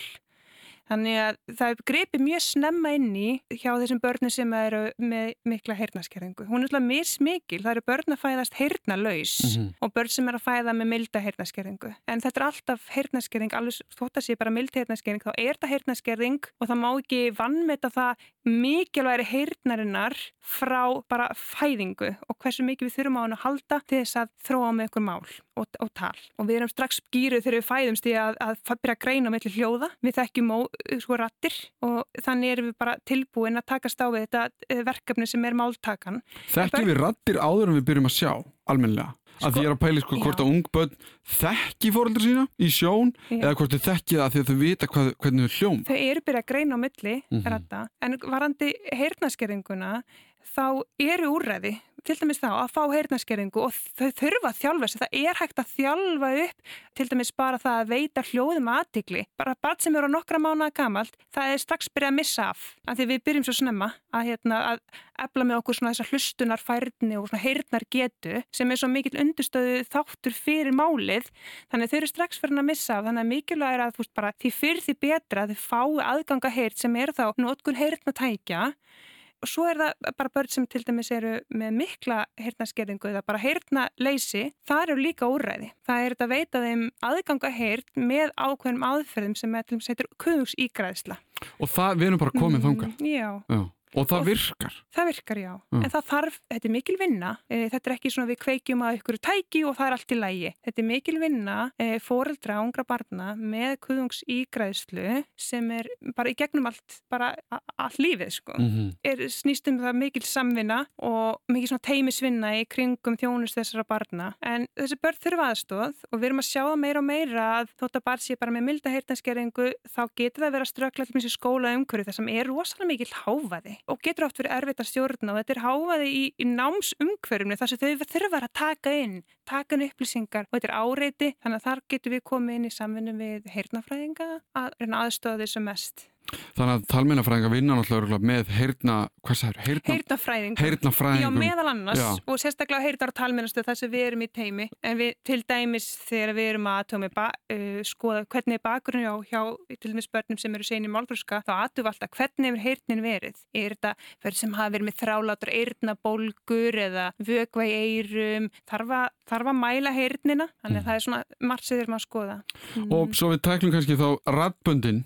Þannig að það greipi mjög snemma inn í hjá þessum börnum sem eru með mikla heyrnaskerðingu. Hún er alltaf mismikil, það eru börn að fæðast heyrnalaus mm -hmm. og börn sem eru að fæða með milda heyrnaskerðingu. En þetta er alltaf heyrnaskerðing, alveg þótt að sé bara mild heyrnaskerðing, þá er þetta heyrnaskerðing og það má ekki vannmeta það mikilværi heyrnarinnar frá bara fæðingu og hversu mikið við þurfum á hann að halda til þess að þróa með okkur mál og, og tal. Og við erum strax gýruð þegar við fæðumst í að, að, að byrja að greina með hljóða. Við þekkjum sko rattir og þannig erum við bara tilbúin að takast á við þetta eh, verkefni sem er máltakan. Þekkjum við rattir áður en við byrjum að sjá almenlega? Sko, að því er að pæli sko hvort að ungböld þekki fóröldra sína í sjón já. eða hvort þau þekki það því að þau vita hvað, hvernig þau hljóm. Þau eru byrjað að greina á milli mm -hmm. ratta en varandi heyrnaskerðinguna þá eru úrræði til dæmis þá að fá heyrnarskerðingu og þau þurfa að þjálfa þessu. Það er hægt að þjálfa upp til dæmis bara það að veita hljóðum aðtikli. Bara barn sem eru á nokkra mánuða gamalt, það er strax byrjað að missa af. Af því við byrjum svo snemma að, hérna, að efla með okkur svona þessar hlustunarfærni og svona heyrnar getu sem er svo mikill undurstöðu þáttur fyrir málið. Þannig þau eru strax fyrir að missa af. Þannig að mikilvæg er að þú veist bara því fyrir því betra að þau fái aðganga heyrt sem er þá notkun heyrnatækja svo er það bara börn sem til dæmis eru með mikla heyrnaskerðingu eða bara heyrnaleysi, það eru líka úrræði. Það er þetta að veita þeim aðganga heyrn með ákveðnum aðferðum sem til dæmis heitur kuðungsígræðsla. Og það, við erum bara komið mm, þanga. Já. Já. Og það og virkar? Það virkar, já. Mm. En það þarf, þetta er mikil vinna. E, þetta er ekki svona við kveikjum að ykkur tæki og það er allt í lægi. Þetta er mikil vinna, e, fóreldra, ungra barna með kuðungsígræðslu sem er bara í gegnum allt, bara allt lífið, sko. Mm -hmm. Er snýstum það mikil samvinna og mikil svona teimisvinna í kringum þjónust þessara barna. En þessi börn þurfa aðstóð og við erum að sjá meira og meira að þótt að barn sé bara með milda heyrtanskeringu þá getur það að vera strökla til þessi skóla umhverju þar sem er rosalega mikil háfaði og getur oft verið erfitt að stjórna og þetta er háfaði í, í námsumhverfni þar sem þau þurfa að taka inn, taka inn upplýsingar og þetta er áreiti þannig að þar getur við komið inn í samfunni við heyrnafræðinga að aðstöða þessu mest. Þannig að talmennafræðinga vinna náttúrulega með heyrna, hvað er? Heyrna, heyrnafræðinga. Heyrnafræðinga. Já, meðal annars Já. og sérstaklega heyrnar og talmennastu þar sem við erum í teimi en við til dæmis þegar við erum að ba, uh, skoða hvernig er bakgrunni á hjá til dæmis börnum sem eru segni málfröska þá aðtum við alltaf hvernig er heyrnin verið. Er þetta fyrir sem hafa verið með þrálátur eyrnabólgur eða vögva í eyrum þarf að, þarf að mæla heyrnina þannig að mm. það er svona margt sem erum að skoða. Mm. Og svo við tæklum kannski þá radböndin,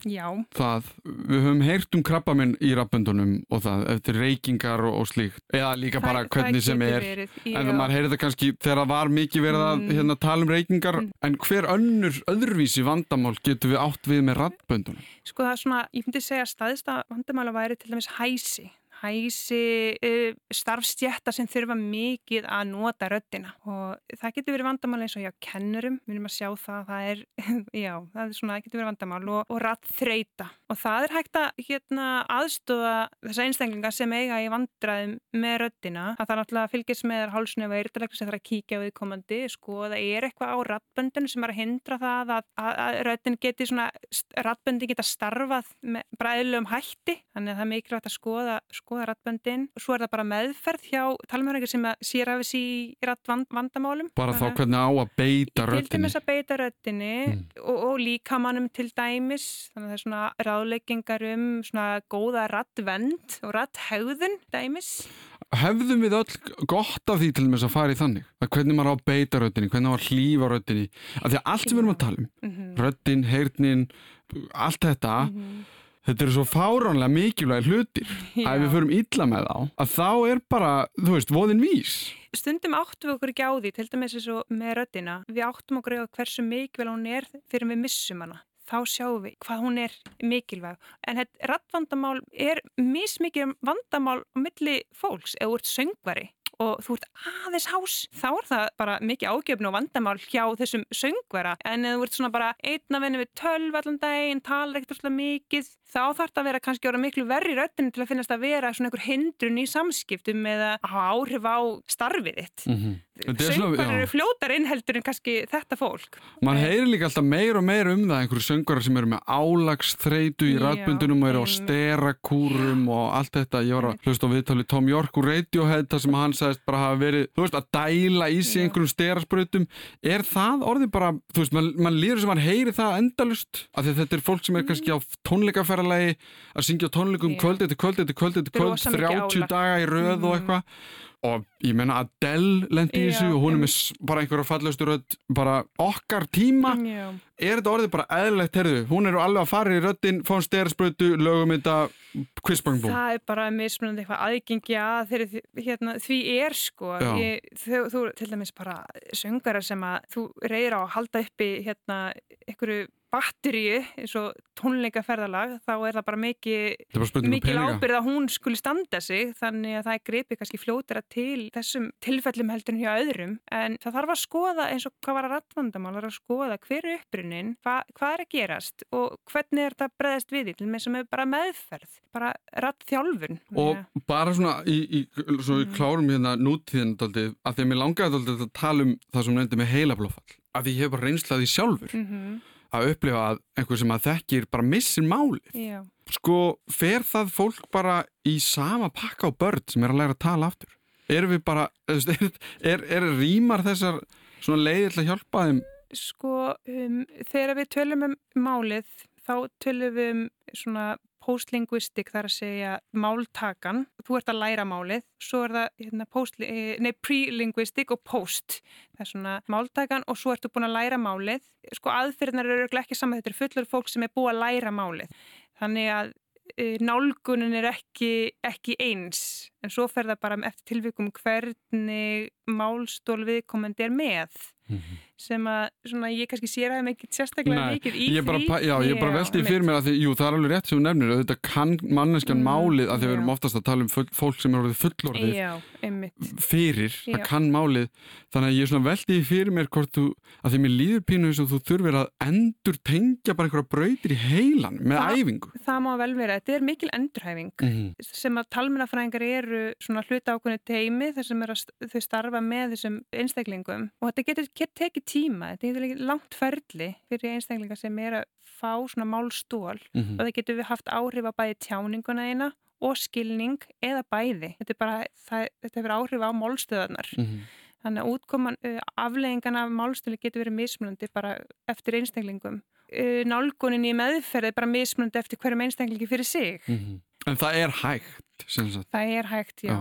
það við höfum heyrt um krabbaminn í rappöndunum og það eftir reykingar og, og slíkt eða líka bara það, hvernig það sem er verið, en maður heyrði það kannski þegar það var mikið verið að mm. hérna, tala um reykingar mm. en hver önnur öðruvísi vandamál getur við átt við með rappöndunum? Sko það er svona, ég myndi segja að staðista vandamál að væri til dæmis hæsi hæsi uh, starfstjætta sem þurfa mikið að nota röddina. Og það getur verið vandamál eins og já, kennurum, við erum að sjá það það er, já, það er svona, það getur verið vandamál. Og, og rætt þreita og það er hægt að hérna, aðstofa þessa einstaklinga sem eiga í vandraðum með röddina, að það náttúrulega fylgjast með hálsnef og eirðalegna sem er að kíkja við komandi, sko, það er eitthvað á rættböndinu sem er að hindra það að, að, að röddin geti svona, rættböndin geta starfað með bræðilegum hætti, þannig að það er mikilvægt að skoða, skoða rattböndin og svo er það bara meðferð hjá talmjörnleikir sem sér af þessi rattvandamálum. Bara þá hvernig á að beita röttinni? Til dæmis að beita röttinni mm. og, og líkamannum til dæmis, þannig að er ráðleggingar um svona góða rattvend og ratthauðun dæmis. Hefðum við öll gott af því til dæmis að fara í þannig? Að hvernig maður á beita röttinni, hvernig maður hlýfa röttinni? Af því að allt sem við erum að tala um, mm -hmm. röttin, heyrnin, allt þetta, mm -hmm þetta eru svo fáránlega mikilvægi hlutir Já. að við förum illa með þá að þá er bara, þú veist, voðin vís Stundum áttum við okkur ekki á því til dæmis eins og með röddina við áttum okkur á hversu mikilvæg hún er fyrir við missum hana þá sjáum við hvað hún er mikilvæg. En þetta rattvandamál er mismikið vandamál á milli fólks. Eða úr söngvari og þú ert aðeins hás þá er það bara mikið ágjöfn og vandamál hjá þessum söngvera en þú ert svona bara einna venni við tölv allan daginn, talar ekkert alltaf mikið þá þarf það að vera kannski ára miklu verri röttinu til að finnast að vera svona einhver hindrun í samskiptum eða áhrif á starfið þitt. Mm -hmm. Söngvar eru fljótar innheldur en kannski þetta fólk. Man heyrir líka alltaf meir og meir um það einhverju söngvarar sem eru með álagsþreitu í ræðbundunum og eru á sterakúrum og allt þetta, ég var að hlusta á viðtali Tom York úr Radiohead þar sem hann sagðist bara hafa verið, þú veist, að dæla í sig einhverjum sterasprutum, er það orðið bara, þú veist, mann man líður sem mann heyri það endalust, af því þetta er fólk sem er kannski á tónleikaferðalagi að syngja tónleikum kvöld eftir kvöld eftir kvöld eftir kvöld, 30 daga í röð og mhm. eitthvað. Og ég menna Adele lendi í þessu og hún er með bara einhverja fallastur bara okkar tíma. Já. er þetta orðið bara eðlilegt, herðu hún er alveg að fara í röttin, fá hún styrasprötu lögum þetta, kvistbangbú það er bara mismunandi eitthvað aðgengi að þeirri, hérna, því er sko. Ég, þú, þú til dæmis bara söngarar sem að þú reyðir á að halda uppi hérna einhverju batteríu eins og tónleikaferðalag þá er það bara mikið um mikil ábyrð að hún skuli standa sig þannig að það er grepið kannski fljótira til þessum tilfellum heldur hjá öðrum en það þarf að skoða eins og hvað var að rattvandamál var að skoða hver er upprunnin hva, hvað er að gerast og hvernig er þetta breðast við til með sem er bara meðferð bara rattþjálfun og bara svona í, í, svo í mm. klárum hérna nútíðin að því að mér langaði að tala um það sem nefndi með heilablófall að ég hef bara reynslaði sjálfur mm -hmm. Að upplifa að einhver sem að þekkir bara missir málið. Já. sko fer það fólk bara í sama pakka á börn sem er að læra að tala aftur? Erum við bara er, er, er rýmar þessar svona leiðir til að hjálpa þeim? Sko um, þegar við tölum um málið þá tölum við um svona postlinguistik þar að segja máltakan, þú ert að læra málið, svo er það hérna, eh, pre-linguistik og post, það er svona máltakan og svo ertu búin að læra málið, sko aðferðnar eru ekki saman, þetta er fullur fólk sem er búið að læra málið, þannig að e, nálgunin er ekki, ekki eins, en svo fer það bara eftir tilvikum hvernig málstól viðkomandi er með. Mm -hmm sem að svona, ég kannski sér að það mikið sérstaklega mikið í bara, því. Já, ég er bara veldið fyrir mér að því, jú, það er alveg rétt sem þú nefnir, þetta kann manneskjan mm, málið að því við erum oftast að tala um full, fólk sem er orðið fullorðið já, fyrir, það kann málið. Þannig að ég er svona veldið fyrir mér þú, að því mér líður pínu þess að þú þurfir að endur tengja bara einhverja brautir í heilan með Þa, æfingu. Það má vel vera, þetta er mikil endurhæfing mm. sem að talmennafræðingar eru svona hluta ákveðinu teimi þar sem að, þau starfa með þessum einstaklingum og þetta getur, getur tekið tíma, þetta er langt ferli fyrir einstaklingar sem er að fá svona málstól mm -hmm. og það getur við haft áhrif á bæði tjáninguna eina og skilning eða bæði þetta, bara, það, þetta hefur áhrif á málstöðarnar mm -hmm. þannig að útkoman afleggingan af málstöðli getur verið mismunandi bara eftir einstaklingum nálgunin í meðferði er bara mismunandi eftir hverjum einstaklingi fyrir sig mm -hmm. En það er hægt Það er hægt, já, já.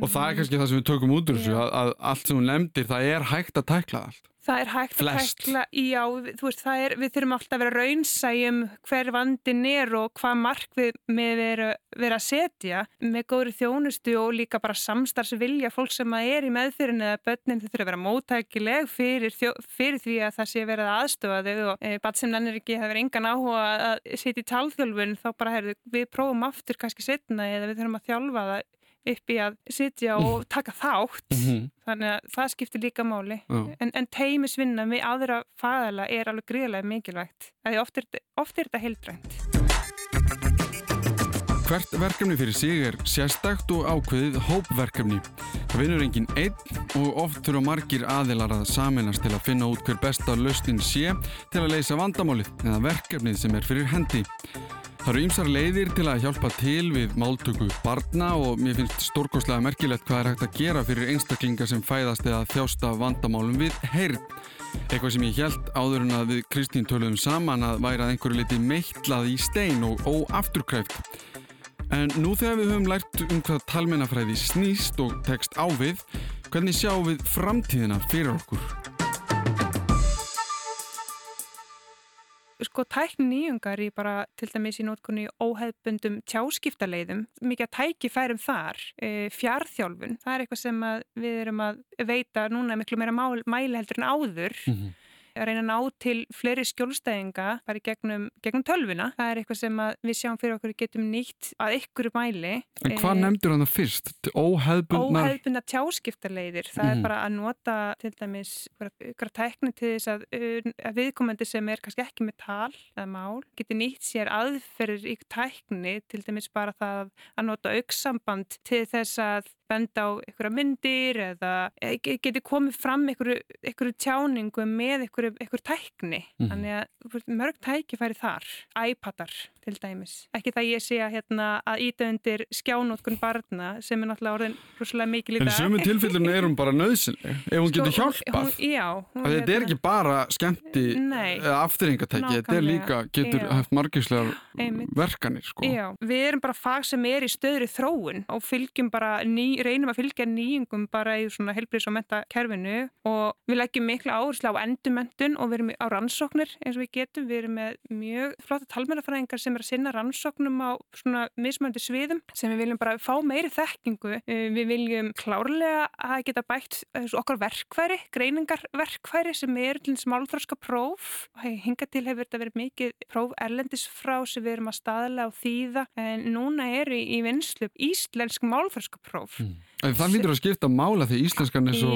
Og það er kannski það sem við tökum út úr þessu að, að allt sem hún nefndir, það er hægt að tækla allt. Það er hægt Flest. að tekla, já, þú veist, er, við þurfum alltaf að vera raunsægjum hver vandin er og hvað mark við með vera, vera að setja. Með góðri þjónustu og líka bara samstarfsvilja fólk sem að er í meðfyrin eða börnin þau þurfa að vera móttækileg fyrir, þjó, fyrir því að það sé verið aðstofa þau og e, bat sem lennir ekki verið engan áhuga að setja í talþjálfun þá bara, heyrðu, við prófum aftur kannski setna eða við þurfum að þjálfa það upp í að sitja og taka þátt. Mm -hmm. þannig að það skiptir líka máli. En, en teimisvinna með aðra fæðala er alveg gríðilega mikilvægt. Því oft er, oft er þetta heildrænt Hvert verkefni fyrir sig er sérstakt og ákveðið hópverkefni. Það vinur enginn einn og oft þurfa margir aðilar að saminast til að finna út hver besta lausnin sé til að leysa vandamálið eða verkefnið sem er fyrir hendi. Það eru ýmsar leiðir til að hjálpa til við máltöku barna og mér finnst stórkoslega merkilegt hvað er hægt að gera fyrir einstaklingar sem fæðast eða þjásta vandamálum við heyrn. Eitthvað sem ég held áður en að við Kristín töluðum saman að væri að einhverju liti meitlað í stein og óafturkræft. En nú þegar við höfum lært um hvað talmennafræði snýst og tekst á við, hvernig sjáum við framtíðina fyrir okkur? sko tækni nýjungar í bara til dæmis í nótkunni óheðbundum tjáskiptaleiðum, mikið að tæki færum þar, e, fjárþjálfun það er eitthvað sem við erum að veita núna miklu meira mæli heldur en áður mm -hmm að reyna að ná til fleiri skjólstæðinga bara gegnum, gegnum tölvuna. Það er eitthvað sem við sjáum fyrir okkur getum nýtt að ykkur mæli. En hvað e nefndur hann það fyrst? Óheðbundna? Óheðbundna tjáskiptarleiðir. Það mm. er mhm. bara að nota til dæmis ykkur tækni til þess að, að viðkomandi sem er kannski ekki með tal eða mál getur nýtt sér aðferðir ykkur tækni til dæmis bara það að nota auksamband til þess að benda á einhverja myndir eða e, getur komið fram einhverju tjáningu með einhverju tækni. Mm. Þannig að mörg tæki færi þar. iPadar til dæmis. Ekki það ég sé að, hérna, að íta undir skjánótkun barna sem er náttúrulega orðin rúslega mikið líka. En sömu tilfellinu er hún bara nöðsynleg ef hún sko, getur hjálpað. Hún, já. Hún þetta er hérna- ekki bara skemmti eða afturrengatæki, þetta er líka getur já. haft margislegar verkanir. Sko. Við erum bara fag sem er í stöðri þróun og fylgjum bara ný reynum að fylgja nýjungum bara í svona helbriðs og mentakerfinu og við leggjum mikla áherslu á endumendun og við erum á rannsóknir eins og við getum. Við erum með mjög flotta talmennafræðingar sem er að sinna rannsóknum á svona mismöndi sviðum sem við viljum bara fá meiri þekkingu. Eh, við viljum klárlega að geta bætt eh, okkar verkværi, greiningarverkværi sem er til smálfröska próf. Hinga til hefur þetta verið mikið próf erlendis frá sem við erum að staðla á þýða en núna eru í vinslu íslensk málfröskapróf. Mm. Mm. Það lítur að skipta mála því íslenskan er svo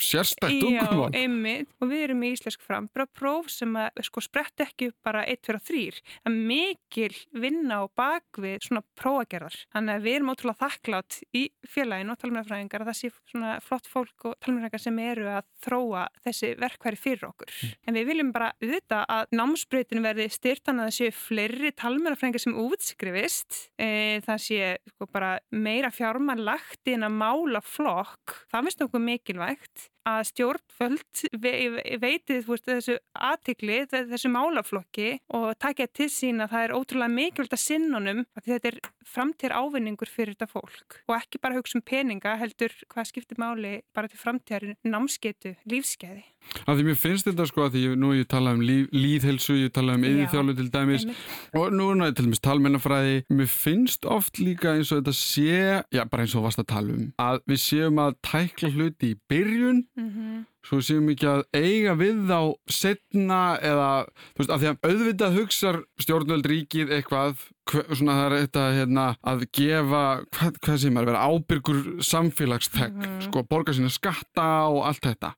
sérstækt tungumál. Já, einmitt. Og við erum í íslensk frambrápróf sem að sko sprett ekki bara 1, 2 og 3. Það er mikil vinna og bakvið svona prófagerðar. Þannig að við erum ótrúlega þakklátt í félaginu og talmennafræðingar að það sé svona flott fólk og talmennafræðingar sem eru að þróa þessi verkværi fyrir okkur. Mm. En við viljum bara auðvita að námsbreytinu verði styrtan að það séu fleiri talmennafræðingar sem útskrifist. E, lagt inn að mála flokk, það finnst okkur mikilvægt að stjórnföld veitið veist, þessu aðtikli, þessu málaflokki og takja til sín að það er ótrúlega mikilvægt að sinnunum að þetta er framtíðar ávinningur fyrir þetta fólk og ekki bara hugsa um peninga heldur hvað skiptir máli bara til framtíðar námskeitu, lífskeiði. Af því mér finnst þetta sko að því nú ég tala um líf, líðhelsu, ég tala um yðurþjálu til dæmis einmitt. og nú er til dæmis talmennafræði, mér finnst oft líka eins og þetta sé, já bara eins og varst að tala um, að við séum að tækla hluti í byrjun mm -hmm. Svo séum ekki að eiga við þá setna eða þú veist, af því að auðvitað hugsar stjórnvöld ríkið eitthvað svona það er þetta hérna, að gefa, hvað, hvað sem er að vera ábyrgur samfélagsþegg mm -hmm. sko, borga sína skatta og allt þetta.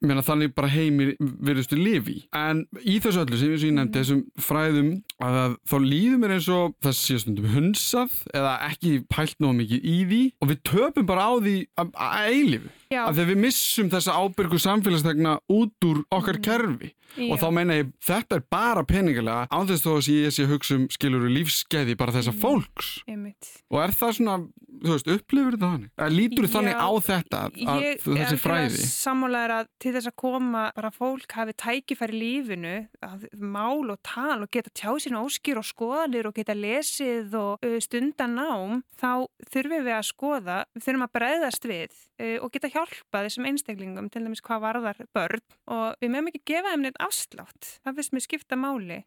Meina, þannig bara heimir verðustu lifi en í þessu öllu sem ég nefndi -hmm. þessum fræðum að þá líður mér eins og það sé stundum hunsað eða ekki pælt náðu mikið í því og við töpum bara á því að, að eilifu af því að við missum þessa ábyrgu samfélagsþegna út úr okkar mm kerfi Já. og þá meina ég, þetta er bara peningilega ánþess þó að ég sé hugsa um skiluru lífskeiði bara þessa mm. fólks Einmitt. og er það svona, þú veist, upplifur þetta þannig? Eða lítur þið þannig á þetta að, ég, þessi fræði? Sammálaður að til þess að koma bara fólk hafi tækifæri lífinu að mál og tal og geta tjá sína óskýr og skoðanir og geta lesið og stundan ám þá þurfum við að skoða, við þurfum að breyðast við og geta hjálpa þessum einstaklingum til dæmis hvað varðar börn og við mögum ekki gefa þeim neitt afslátt. Það finnst mér skipta máli.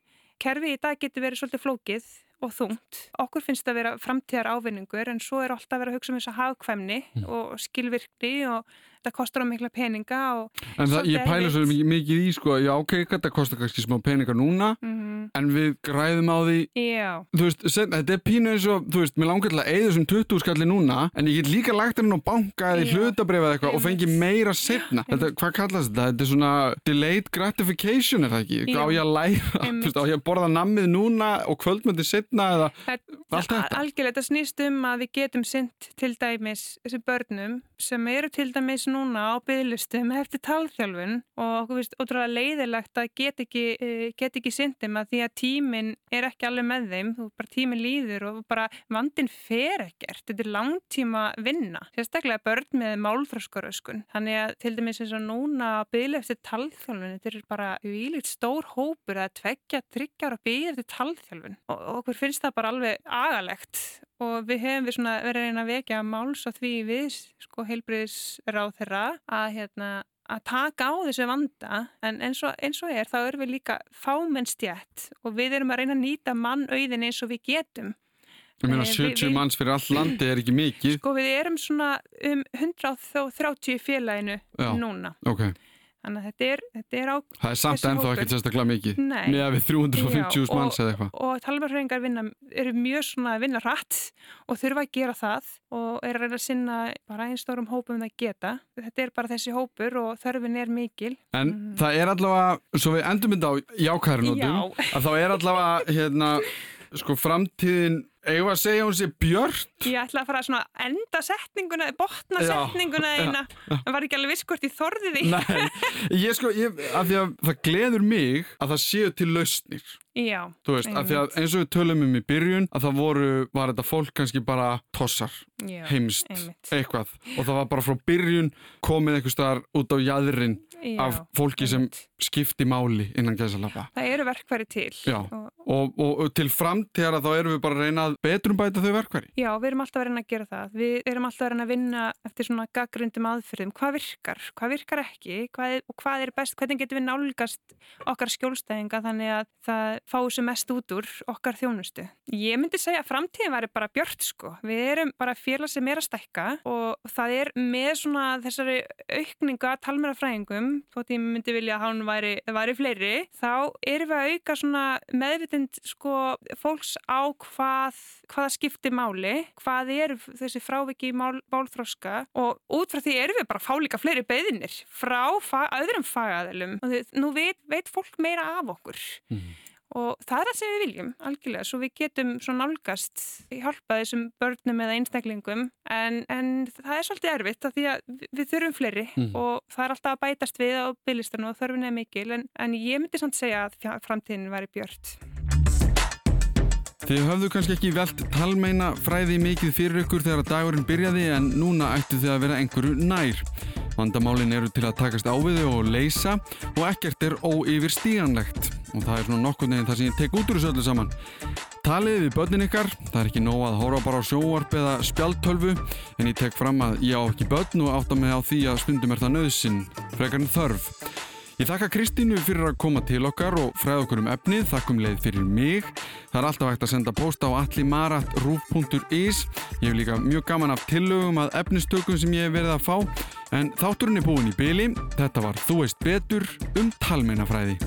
Kerfi í dag getur verið svolítið flókið og þungt. Okkur finnst það að vera framtíðar ávinningur en svo er alltaf að vera að hugsa um þess að hafkvæmni mm. og skilvirkni og þetta kostar á mikla peninga En það, ég pæla svo mikið í sko, já ok, þetta kostar kannski smá peninga núna mm -hmm. en við græðum á því Já Þú veist, þetta er pínu eins og, þú veist, mér langar til að eigða þessum 20 skalli núna en ég get líka lagt henni á banka eða í hlutabrif eða eitthvað og fengi meira setna þetta, Hvað kallast þetta? Þetta er svona delayed gratification, er það ekki? Já. Á ég að læra, veist, á ég að borða nammið núna og kvöldmöndi setna eða allt þetta Algjörlega, þetta snýst um að við getum synt til dæmis þessum börnum sem eru til dæmis núna á bygglistum eftir talþjálfun og okkur finnst ótrúlega leiðilegt að get ekki, eh, get ekki syndum að því að tíminn er ekki alveg með þeim, þú bara tíminn líður og bara vandin fer ekkert, þetta er langtíma vinna, sérstaklega börn með málþröskaröskun, þannig að til dæmis eins og núna byggli eftir talþjálfun, þetta er bara výlikt stór hópur að tvekja, tryggjar og byggja eftir talþjálfun. Og okkur finnst það bara alveg agalegt og við hefum við verið að reyna að vekja máls á því við sko heilbriðisráð þeirra að, hérna, að taka á þessu vanda en eins og, eins og er þá erum við líka fámennstjætt og við erum að reyna að nýta mannauðin eins og við getum. Ég meina 70 eh, manns fyrir all landi er ekki mikið. Sko við erum svona um 130 félaginu Já, núna. Ok. Þannig að þetta er, þetta er á Það er samt ennþá ekkert sérstaklega mikið með að við 350.000 manns eða eitthvað Og, talvarhauðingar eru mjög svona að vinna rætt og þurfa að gera það og er að reyna að sinna bara einn stórum hópum það geta. Þetta er bara þessi hópur og þörfin er mikil En mm. það er allavega, svo við endum þetta á jákærnótum, Já. að þá er allavega hérna, sko framtíðin Eða að segja hún sé björnt? Ég ætla að fara að enda setninguna, botna já, setninguna eina. Það var ekki alveg viss hvort ég þorði því. Nei, ég sko, ég, af því að það gleður mig að það séu til lausnir. Já. Veist, af því að eins og við tölum um í byrjun, að það voru, var þetta fólk kannski bara tossar, já, heimst, einmitt. eitthvað. Og það var bara frá byrjun komið eitthvað starf út á jæðrin Já, af fólki sem skipti máli innan gæsalappa. Það eru verkværi til. Já. Og, Og, og, til framtíðara þá erum við bara að reyna að betrumbæta þau verkværi. já, við erum alltaf að reyna að gera það. Við erum alltaf að reyna að vinna eftir svona gaggrundum aðferðum. Hvað virkar? Hvað virkar ekki? Hvað er, og hvað er best? Hvernig getum við nálgast okkar skjólstæðinga þannig að það fái sem mest út úr okkar þjónustu? Ég myndi segja að framtíðin væri bara björt sko. Við erum bara félag sem er að stækka og það er með svona þessari aukninga talmerafræðingum, þótt ég myndi vilja að hann væri, væri fleiri, þá erum við að auka svona meðvitund sko fólks á hvað hvaða skiptir máli, hvað er þessi fráviki mál, málþróska og út frá því erum við bara að fá líka fleiri beðinir frá fa öðrum fagaðilum. Og því, nú veit, veit fólk meira af okkur og það er það sem við viljum algjörlega, svo við getum svo nálgast hjálpa þessum börnum eða einstaklingum en, en það er svolítið erfitt af því að við- þurfum fleiri Mhm. og það er alltaf að bætast við á bygglistanu og þörfin er mikil en, en ég myndi samt segja að framtíðin væri björt Þið höfðu kannski ekki velt talmeina fræði mikið fyrir ykkur þegar að dagurinn byrjaði en núna ættu þið að vera einhverju nær. Vandamálin eru til að takast á við þau og leysa og ekkert er óyfirstíganlegt og það er svona nokkur neginn það sem ég tek út úr þessu öllu saman. Talið við börnin ykkar, það er ekki nóg að hóra bara á sjónvarp eða spjaltölvu en ég tek fram að ég á ekki börn og átta mig á því að stundum er það nöðsinn, frekar en þörf. Ég þakka Kristínu fyrir að koma til okkar og fræða okkur um efnið, þakkum leið fyrir mig. Það er alltaf hægt að senda post á allimarat.ruf.is. Ég hef líka mjög gaman af tillögum að efnistökum sem ég hef verið að fá. En þátturinn er búin í byli. Þetta var Þú veist betur um talmeinafræði.